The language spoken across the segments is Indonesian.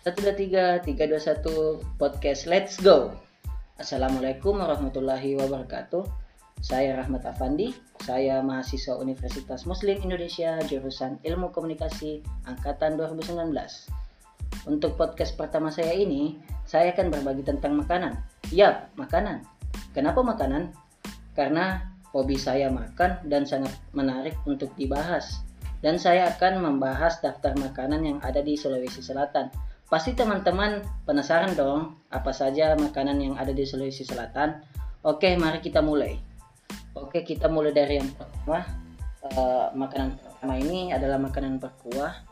Satu dua tiga, tiga dua satu podcast Let's Go. Assalamualaikum warahmatullahi wabarakatuh. Saya Rahmat Afandi, saya mahasiswa Universitas Muslim Indonesia jurusan Ilmu Komunikasi angkatan 2019. Untuk podcast pertama saya ini, saya akan berbagi tentang makanan. Ya, makanan. Kenapa makanan? Karena hobi saya makan dan sangat menarik untuk dibahas. Dan saya akan membahas daftar makanan yang ada di Sulawesi Selatan Pasti teman-teman penasaran dong apa saja makanan yang ada di Sulawesi Selatan. Oke, mari kita mulai. Oke, kita mulai dari yang pertama. Uh, makanan pertama ini adalah makanan berkuah.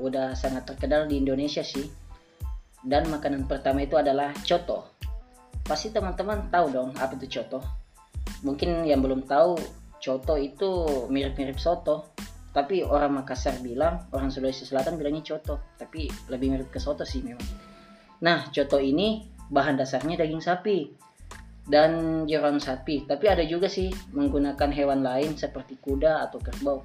Udah sangat terkenal di Indonesia sih. Dan makanan pertama itu adalah coto. Pasti teman-teman tahu dong apa itu coto. Mungkin yang belum tahu, coto itu mirip-mirip soto tapi orang Makassar bilang orang Sulawesi Selatan bilangnya coto. Tapi lebih mirip ke soto sih memang. Nah coto ini bahan dasarnya daging sapi dan jeroan sapi. Tapi ada juga sih menggunakan hewan lain seperti kuda atau kerbau.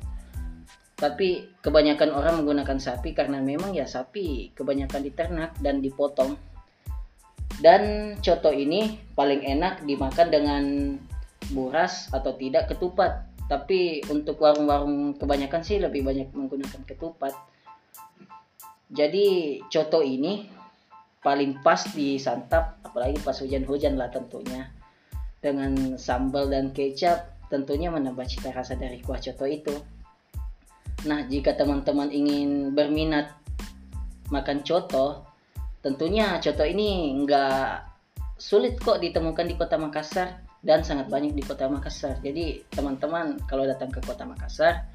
Tapi kebanyakan orang menggunakan sapi karena memang ya sapi kebanyakan diternak dan dipotong. Dan coto ini paling enak dimakan dengan buras atau tidak ketupat tapi untuk warung-warung kebanyakan sih lebih banyak menggunakan ketupat. Jadi coto ini paling pas disantap apalagi pas hujan-hujan lah tentunya. Dengan sambal dan kecap tentunya menambah cita rasa dari kuah coto itu. Nah jika teman-teman ingin berminat makan coto tentunya coto ini nggak sulit kok ditemukan di kota Makassar dan sangat banyak di kota Makassar. Jadi teman-teman kalau datang ke kota Makassar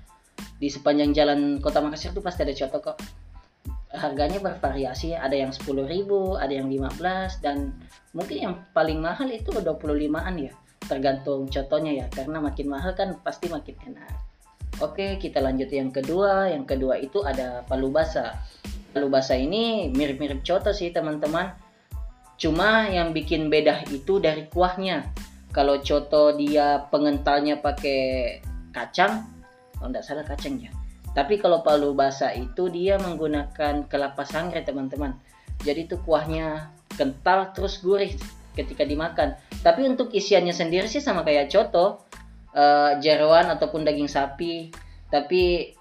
di sepanjang jalan kota Makassar itu pasti ada coto kok. Harganya bervariasi, ada yang 10.000, ada yang 15 dan mungkin yang paling mahal itu 25-an ya. Tergantung contohnya ya, karena makin mahal kan pasti makin enak. Oke, kita lanjut yang kedua. Yang kedua itu ada palu basa. Palu basa ini mirip-mirip coto sih teman-teman. Cuma yang bikin beda itu dari kuahnya kalau coto dia pengentalnya pakai kacang kalau tidak salah kacang ya tapi kalau palu basah itu dia menggunakan kelapa sangrai teman-teman. Jadi itu kuahnya kental terus gurih ketika dimakan. Tapi untuk isiannya sendiri sih sama kayak coto uh, jeroan ataupun daging sapi. Tapi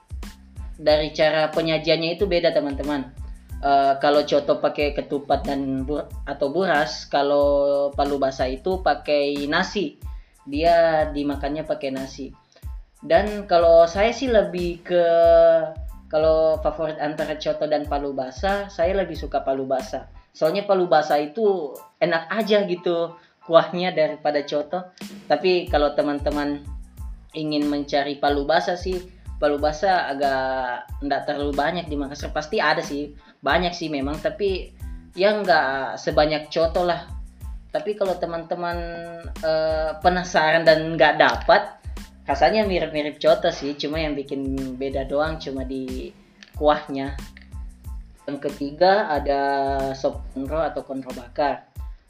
dari cara penyajiannya itu beda teman-teman uh, kalau coto pakai ketupat dan bur atau buras kalau palu basah itu pakai nasi. Dia dimakannya pakai nasi. Dan kalau saya sih lebih ke kalau favorit antara coto dan palu basah saya lebih suka palu basah. Soalnya palu basah itu enak aja gitu kuahnya daripada coto. Tapi kalau teman-teman ingin mencari palu basah sih palu basah agak enggak terlalu banyak di Makassar. Pasti ada sih banyak sih memang tapi ya nggak sebanyak coto lah. Tapi kalau teman-teman uh, penasaran dan nggak dapat rasanya mirip-mirip coto sih. Cuma yang bikin beda doang cuma di kuahnya. Yang ketiga ada sop konro atau konro bakar.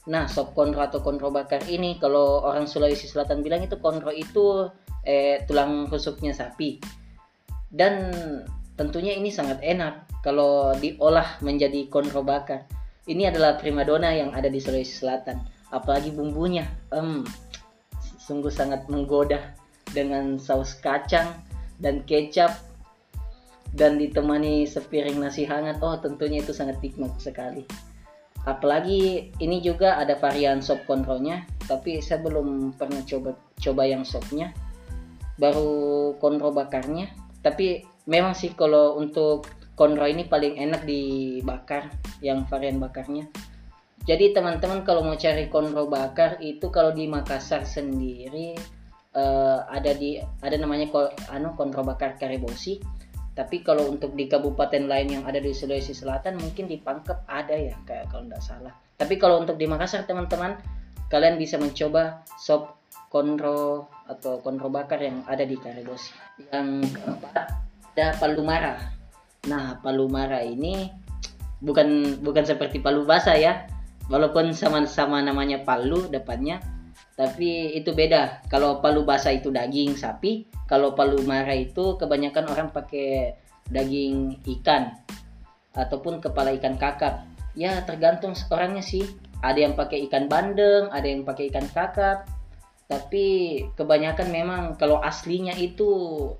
Nah sop konro atau konro bakar ini kalau orang Sulawesi Selatan bilang itu konro itu eh, tulang rusuknya sapi. Dan tentunya ini sangat enak kalau diolah menjadi konro bakar. Ini adalah primadona yang ada di Sulawesi Selatan. Apalagi bumbunya, um, sungguh sangat menggoda dengan saus kacang dan kecap dan ditemani sepiring nasi hangat. Oh, tentunya itu sangat nikmat sekali. Apalagi ini juga ada varian sop konronya, tapi saya belum pernah coba coba yang sopnya. Baru konro bakarnya, tapi memang sih kalau untuk konro ini paling enak dibakar yang varian bakarnya. Jadi teman-teman kalau mau cari konro bakar itu kalau di Makassar sendiri uh, ada di ada namanya anu konro bakar Karibosi tapi kalau untuk di kabupaten lain yang ada di Sulawesi Selatan mungkin di Pangkep ada ya kayak kalau tidak salah. Tapi kalau untuk di Makassar teman-teman kalian bisa mencoba sop konro atau konro bakar yang ada di Karibosi yang keempat ada palumara. Nah, palumara ini bukan bukan seperti palu basah ya. Walaupun sama-sama namanya palu depannya, tapi itu beda. Kalau palu basah itu daging sapi, kalau palu mara itu kebanyakan orang pakai daging ikan ataupun kepala ikan kakap. ya tergantung orangnya sih ada yang pakai ikan bandeng ada yang pakai ikan kakap tapi kebanyakan memang kalau aslinya itu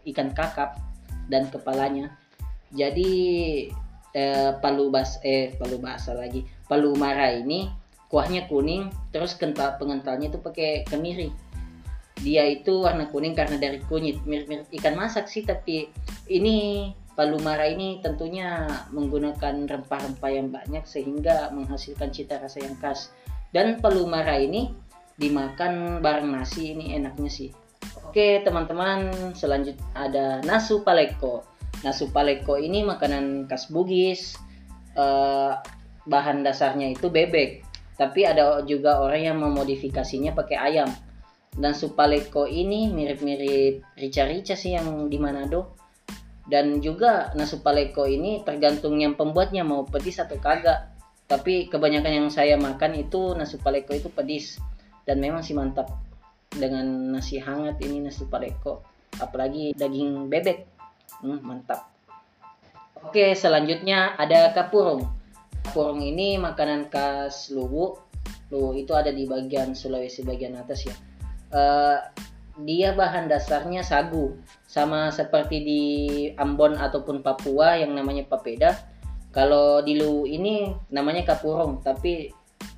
ikan kakap dan kepalanya. Jadi eh, palu bas eh palu lagi. Palu mara ini kuahnya kuning terus kental pengentalnya itu pakai kemiri. Dia itu warna kuning karena dari kunyit. Mirip-mirip ikan masak sih tapi ini palu mara ini tentunya menggunakan rempah-rempah yang banyak sehingga menghasilkan cita rasa yang khas. Dan palu mara ini dimakan bareng nasi ini enaknya sih oke teman-teman selanjutnya ada nasu paleko. Nasu paleko ini makanan khas Bugis. Eh, bahan dasarnya itu bebek tapi ada juga orang yang memodifikasinya pakai ayam. Nasu paleko ini mirip-mirip rica-rica sih yang di Manado. Dan juga nasu paleko ini tergantung yang pembuatnya mau pedis atau kagak. Tapi kebanyakan yang saya makan itu nasu paleko itu pedis dan memang sih mantap dengan nasi hangat ini nasi paleko apalagi daging bebek. Hmm, mantap. Oke selanjutnya ada kapurung. Kapurung ini makanan khas Luwu. Luwu itu ada di bagian Sulawesi bagian atas ya. Uh, dia bahan dasarnya sagu sama seperti di Ambon ataupun Papua yang namanya papeda. Kalau di Luwu ini namanya kapurung tapi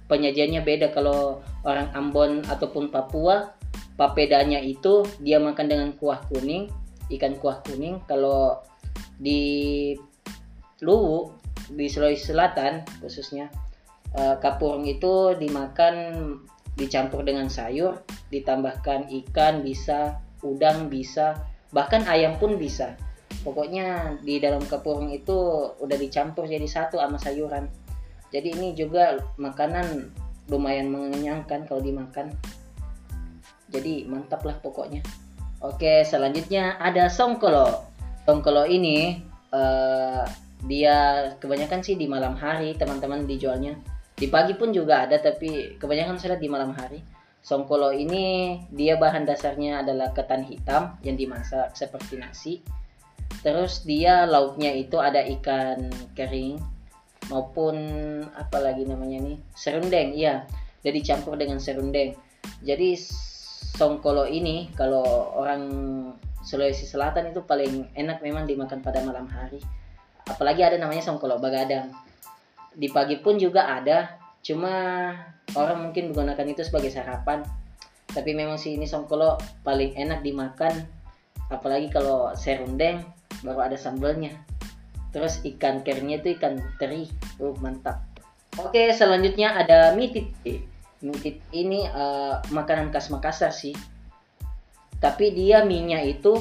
penyajiannya beda. Kalau orang Ambon ataupun Papua papedanya itu dia makan dengan kuah kuning ikan kuah kuning. Kalau di Luwu di Sulawesi Selatan khususnya uh, kapurung itu dimakan dicampur dengan sayur ditambahkan ikan bisa udang bisa bahkan ayam pun bisa. Pokoknya di dalam kapurung itu udah dicampur jadi satu sama sayuran. Jadi ini juga makanan lumayan mengenyangkan kalau dimakan jadi mantap lah pokoknya. Oke selanjutnya ada songkolo. Songkolo ini uh, dia kebanyakan sih di malam hari teman-teman dijualnya. Di pagi pun juga ada tapi kebanyakan saya di malam hari. Songkolo ini dia bahan dasarnya adalah ketan hitam yang dimasak seperti nasi. Terus dia lauknya itu ada ikan kering maupun apa lagi namanya nih? Serundeng iya. Jadi campur dengan serundeng. Jadi songkolo ini kalau orang Sulawesi Selatan itu paling enak memang dimakan pada malam hari. Apalagi ada namanya songkolo bagadang. Di pagi pun juga ada cuma orang mungkin menggunakan itu sebagai sarapan. Tapi memang sih ini songkolo paling enak dimakan apalagi kalau serundeng baru ada sambalnya terus ikan keringnya itu ikan teri. Uh mantap. Oke selanjutnya ada mitit mitit ini uh, makanan khas Makassar sih. Tapi dia minyak itu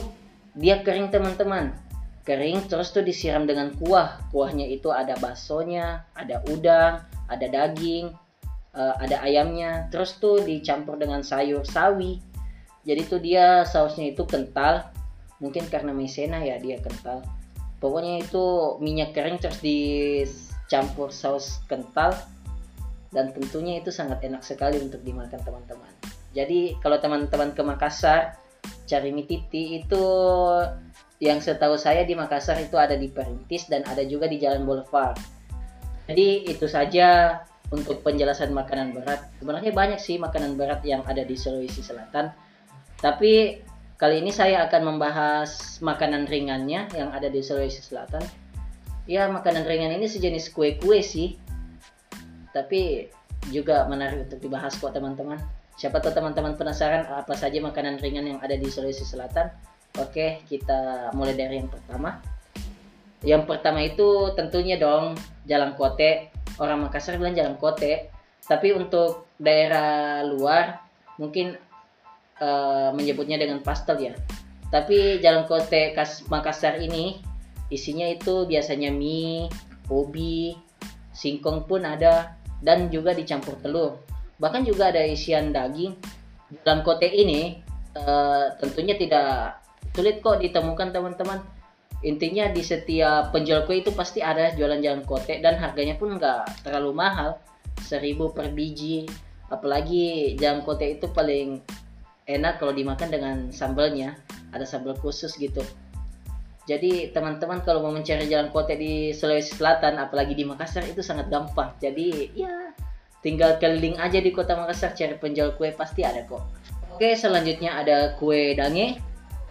dia kering teman-teman. Kering terus tuh disiram dengan kuah. Kuahnya itu ada baksonya ada udang ada daging uh, ada ayamnya. Terus tuh dicampur dengan sayur sawi. Jadi tuh dia sausnya itu kental. Mungkin karena maizena ya dia kental. Pokoknya itu minyak kering terus dicampur saus kental dan tentunya itu sangat enak sekali untuk dimakan teman-teman jadi kalau teman-teman ke Makassar cari mie titi itu yang setahu saya di Makassar itu ada di Perintis dan ada juga di Jalan Boulevard jadi itu saja untuk penjelasan makanan berat sebenarnya banyak sih makanan berat yang ada di Sulawesi Selatan tapi Kali ini saya akan membahas makanan ringannya yang ada di Sulawesi Selatan. Ya, makanan ringan ini sejenis kue-kue sih. Tapi juga menarik untuk dibahas kok teman-teman. Siapa tahu teman-teman penasaran apa saja makanan ringan yang ada di Sulawesi Selatan? Oke, kita mulai dari yang pertama. Yang pertama itu tentunya dong jalan kote. Orang Makassar bilang jalan kote. Tapi untuk daerah luar mungkin uh, menyebutnya dengan pastel ya. Tapi jalan kote Kas Makassar ini isinya itu biasanya mie, ubi, singkong pun ada dan juga dicampur telur. Bahkan juga ada isian daging. Dalam kote ini uh, tentunya tidak sulit kok ditemukan teman-teman. Intinya di setiap penjual kue itu pasti ada jualan jalan kote dan harganya pun nggak terlalu mahal, seribu per biji. Apalagi jalan kote itu paling enak kalau dimakan dengan sambalnya ada sambal khusus gitu Jadi teman-teman kalau mau mencari jalan kote di Sulawesi Selatan, apalagi di Makassar itu sangat gampang. Jadi ya tinggal keliling aja di kota Makassar cari penjual kue pasti ada kok. Oke selanjutnya ada kue dange.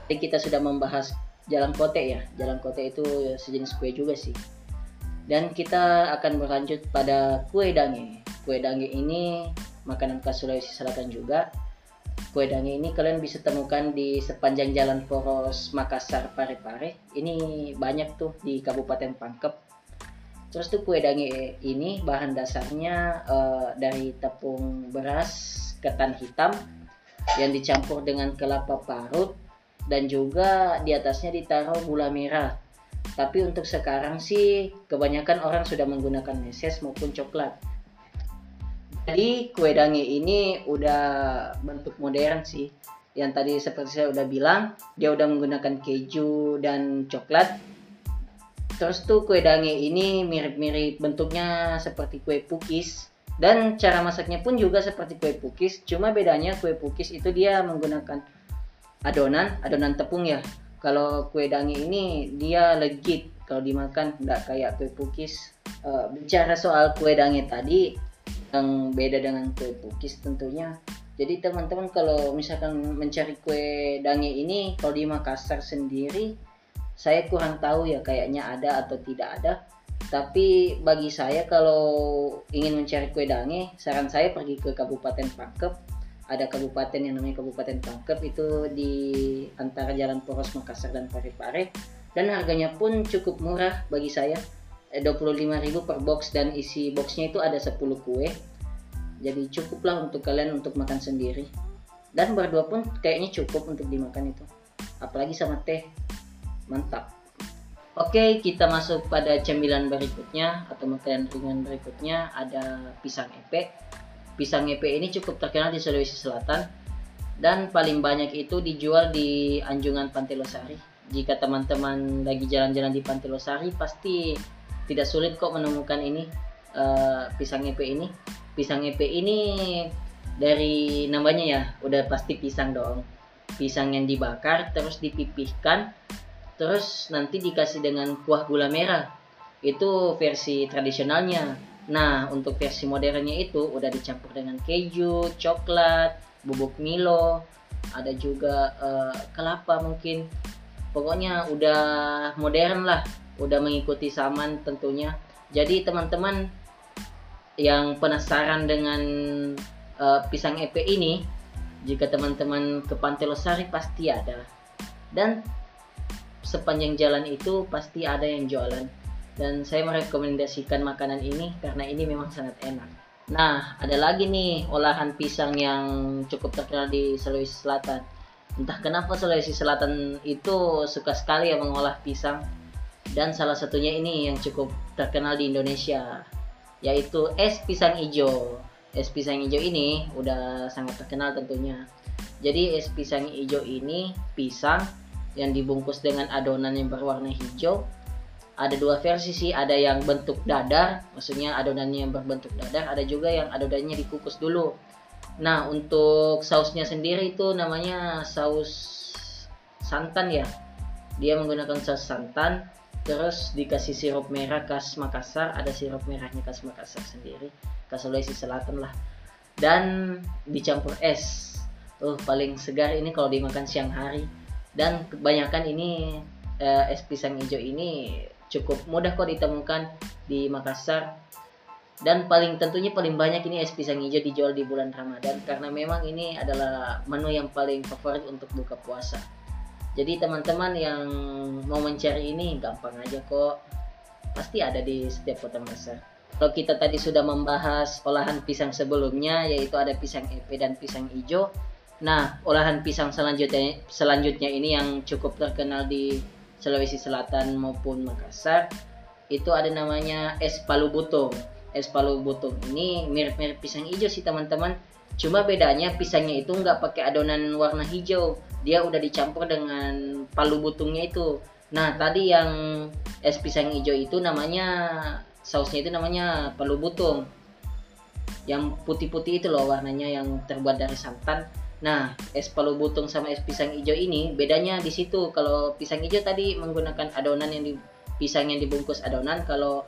Jadi kita sudah membahas jalan kote ya. Jalan kote itu sejenis kue juga sih. Dan kita akan berlanjut pada kue dange. Kue dange ini makanan khas Sulawesi Selatan juga Kue dange ini kalian bisa temukan di sepanjang jalan Poros Makassar Parepare. Ini banyak tuh di Kabupaten Pangkep. Terus tuh kue dange ini bahan dasarnya uh, dari tepung beras ketan hitam yang dicampur dengan kelapa parut dan juga di atasnya ditaruh gula merah. Tapi untuk sekarang sih kebanyakan orang sudah menggunakan meses maupun coklat jadi kue dange ini udah bentuk modern sih. Yang tadi seperti saya udah bilang, dia udah menggunakan keju dan coklat. Terus tuh kue dange ini mirip-mirip bentuknya seperti kue pukis. Dan cara masaknya pun juga seperti kue pukis, cuma bedanya kue pukis itu dia menggunakan adonan, adonan tepung ya. Kalau kue dange ini dia legit kalau dimakan nggak kayak kue pukis. Uh, bicara soal kue dange tadi, yang beda dengan kue pukis tentunya. Jadi teman-teman kalau misalkan mencari kue dange ini kalau di Makassar sendiri saya kurang tahu ya kayaknya ada atau tidak ada. Tapi bagi saya kalau ingin mencari kue dange saran saya pergi ke Kabupaten Pangkep. Ada kabupaten yang namanya Kabupaten Pangkep itu di antara Jalan Poros Makassar dan Parepare. Dan harganya pun cukup murah bagi saya 25.000 eh, per box dan isi boxnya itu ada 10 kue. Jadi cukuplah untuk kalian untuk makan sendiri. Dan berdua pun kayaknya cukup untuk dimakan itu. Apalagi sama teh. Mantap. Oke kita masuk pada cemilan berikutnya atau makanan ringan berikutnya. Ada pisang epe. Pisang epe ini cukup terkenal di Sulawesi Selatan. Dan paling banyak itu dijual di Anjungan Pantai Losari. Jika teman-teman lagi jalan-jalan di Pantai Losari pasti tidak sulit kok menemukan ini uh, pisang epe ini. Pisang epe ini dari namanya ya udah pasti pisang dong. Pisang yang dibakar terus dipipihkan terus nanti dikasih dengan kuah gula merah. Itu versi tradisionalnya. Nah untuk versi modernnya itu udah dicampur dengan keju coklat bubuk milo ada juga uh, kelapa mungkin. Pokoknya udah modern lah udah mengikuti zaman tentunya. Jadi teman-teman yang penasaran dengan uh, pisang epe ini jika teman-teman ke Pantai Losari pasti ada. Dan sepanjang jalan itu pasti ada yang jualan. Dan saya merekomendasikan makanan ini karena ini memang sangat enak. Nah ada lagi nih olahan pisang yang cukup terkenal di Sulawesi Selatan. Entah kenapa Sulawesi Selatan itu suka sekali ya mengolah pisang dan salah satunya ini yang cukup terkenal di Indonesia yaitu es pisang hijau. Es pisang hijau ini udah sangat terkenal tentunya. Jadi es pisang hijau ini pisang yang dibungkus dengan adonan yang berwarna hijau. Ada dua versi sih ada yang bentuk dadar maksudnya adonannya yang berbentuk dadar ada juga yang adonannya dikukus dulu. Nah untuk sausnya sendiri itu namanya saus santan ya. Dia menggunakan saus santan terus dikasih sirup merah khas Makassar ada sirup merahnya khas Makassar sendiri khas Sulawesi Selatan lah. Dan dicampur es. Uh paling segar ini kalau dimakan siang hari. Dan kebanyakan ini eh, es pisang hijau ini cukup mudah kok ditemukan di Makassar. Dan paling tentunya paling banyak ini es pisang hijau dijual di bulan Ramadan karena memang ini adalah menu yang paling favorit untuk buka puasa jadi teman-teman yang mau mencari ini gampang aja kok. Pasti ada di setiap kota Makassar. Kalau kita tadi sudah membahas olahan pisang sebelumnya yaitu ada pisang epe dan pisang hijau nah olahan pisang selanjutnya selanjutnya ini yang cukup terkenal di Sulawesi Selatan maupun Makassar itu ada namanya es palu butung. Es palu butung ini mirip-mirip pisang hijau sih teman-teman. Cuma bedanya pisangnya itu nggak pakai adonan warna hijau dia udah dicampur dengan palu butungnya itu nah tadi yang es pisang hijau itu namanya sausnya itu namanya palu butung yang putih-putih itu loh warnanya yang terbuat dari santan Nah, es palu butung sama es pisang hijau ini bedanya di situ. Kalau pisang hijau tadi menggunakan adonan yang di pisang yang dibungkus adonan, kalau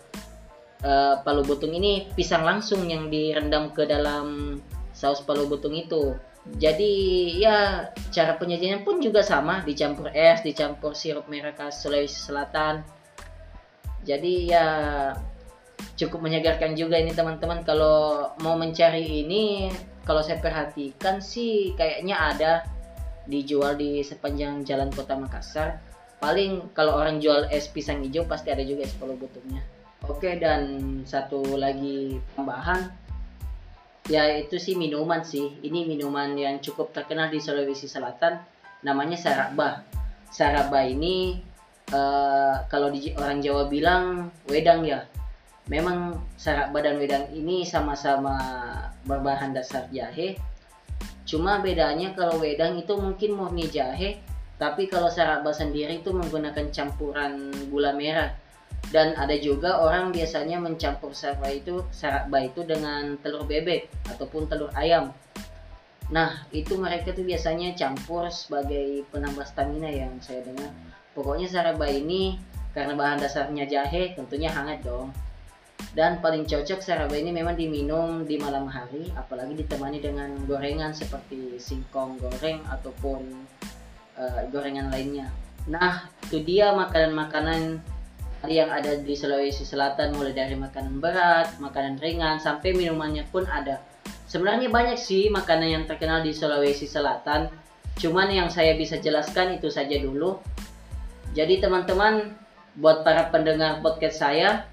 uh, palu butung ini pisang langsung yang direndam ke dalam saus palu butung itu. Jadi ya cara penyajiannya pun juga sama, dicampur es, dicampur sirup merah khas Sulawesi Selatan. Jadi ya cukup menyegarkan juga ini teman-teman. Kalau mau mencari ini kalau saya perhatikan sih kayaknya ada dijual di sepanjang jalan kota Makassar. Paling kalau orang jual es pisang hijau pasti ada juga es polo butungnya oke dan satu lagi tambahan ya itu sih minuman sih. Ini minuman yang cukup terkenal di Sulawesi Selatan. Namanya saraba. Saraba ini uh, kalau di orang Jawa bilang wedang ya. Memang saraba dan wedang ini sama-sama berbahan dasar jahe. Cuma bedanya kalau wedang itu mungkin murni jahe tapi kalau saraba sendiri itu menggunakan campuran gula merah dan ada juga orang biasanya mencampur saraba itu saraba itu dengan telur bebek ataupun telur ayam. Nah itu mereka tuh biasanya campur sebagai penambah stamina yang saya dengar. Pokoknya saraba ini karena bahan dasarnya jahe tentunya hangat dong. Dan paling cocok saraba ini memang diminum di malam hari apalagi ditemani dengan gorengan seperti singkong goreng ataupun uh, gorengan lainnya. Nah itu dia makanan-makanan yang ada di Sulawesi Selatan mulai dari makanan berat, makanan ringan sampai minumannya pun ada. Sebenarnya banyak sih makanan yang terkenal di Sulawesi Selatan. Cuman yang saya bisa jelaskan itu saja dulu. Jadi teman-teman buat para pendengar podcast saya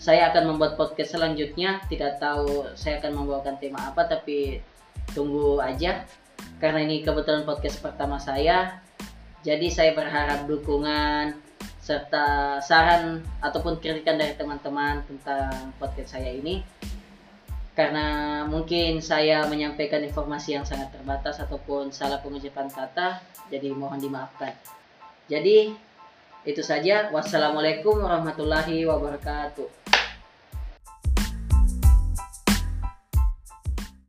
saya akan membuat podcast selanjutnya tidak tahu saya akan membawakan tema apa tapi tunggu aja karena ini kebetulan podcast pertama saya jadi saya berharap dukungan serta saran ataupun kritikan dari teman-teman tentang podcast saya ini. Karena mungkin saya menyampaikan informasi yang sangat terbatas ataupun salah pengucapan kata jadi mohon dimaafkan. Jadi itu saja. Wassalamualaikum warahmatullahi wabarakatuh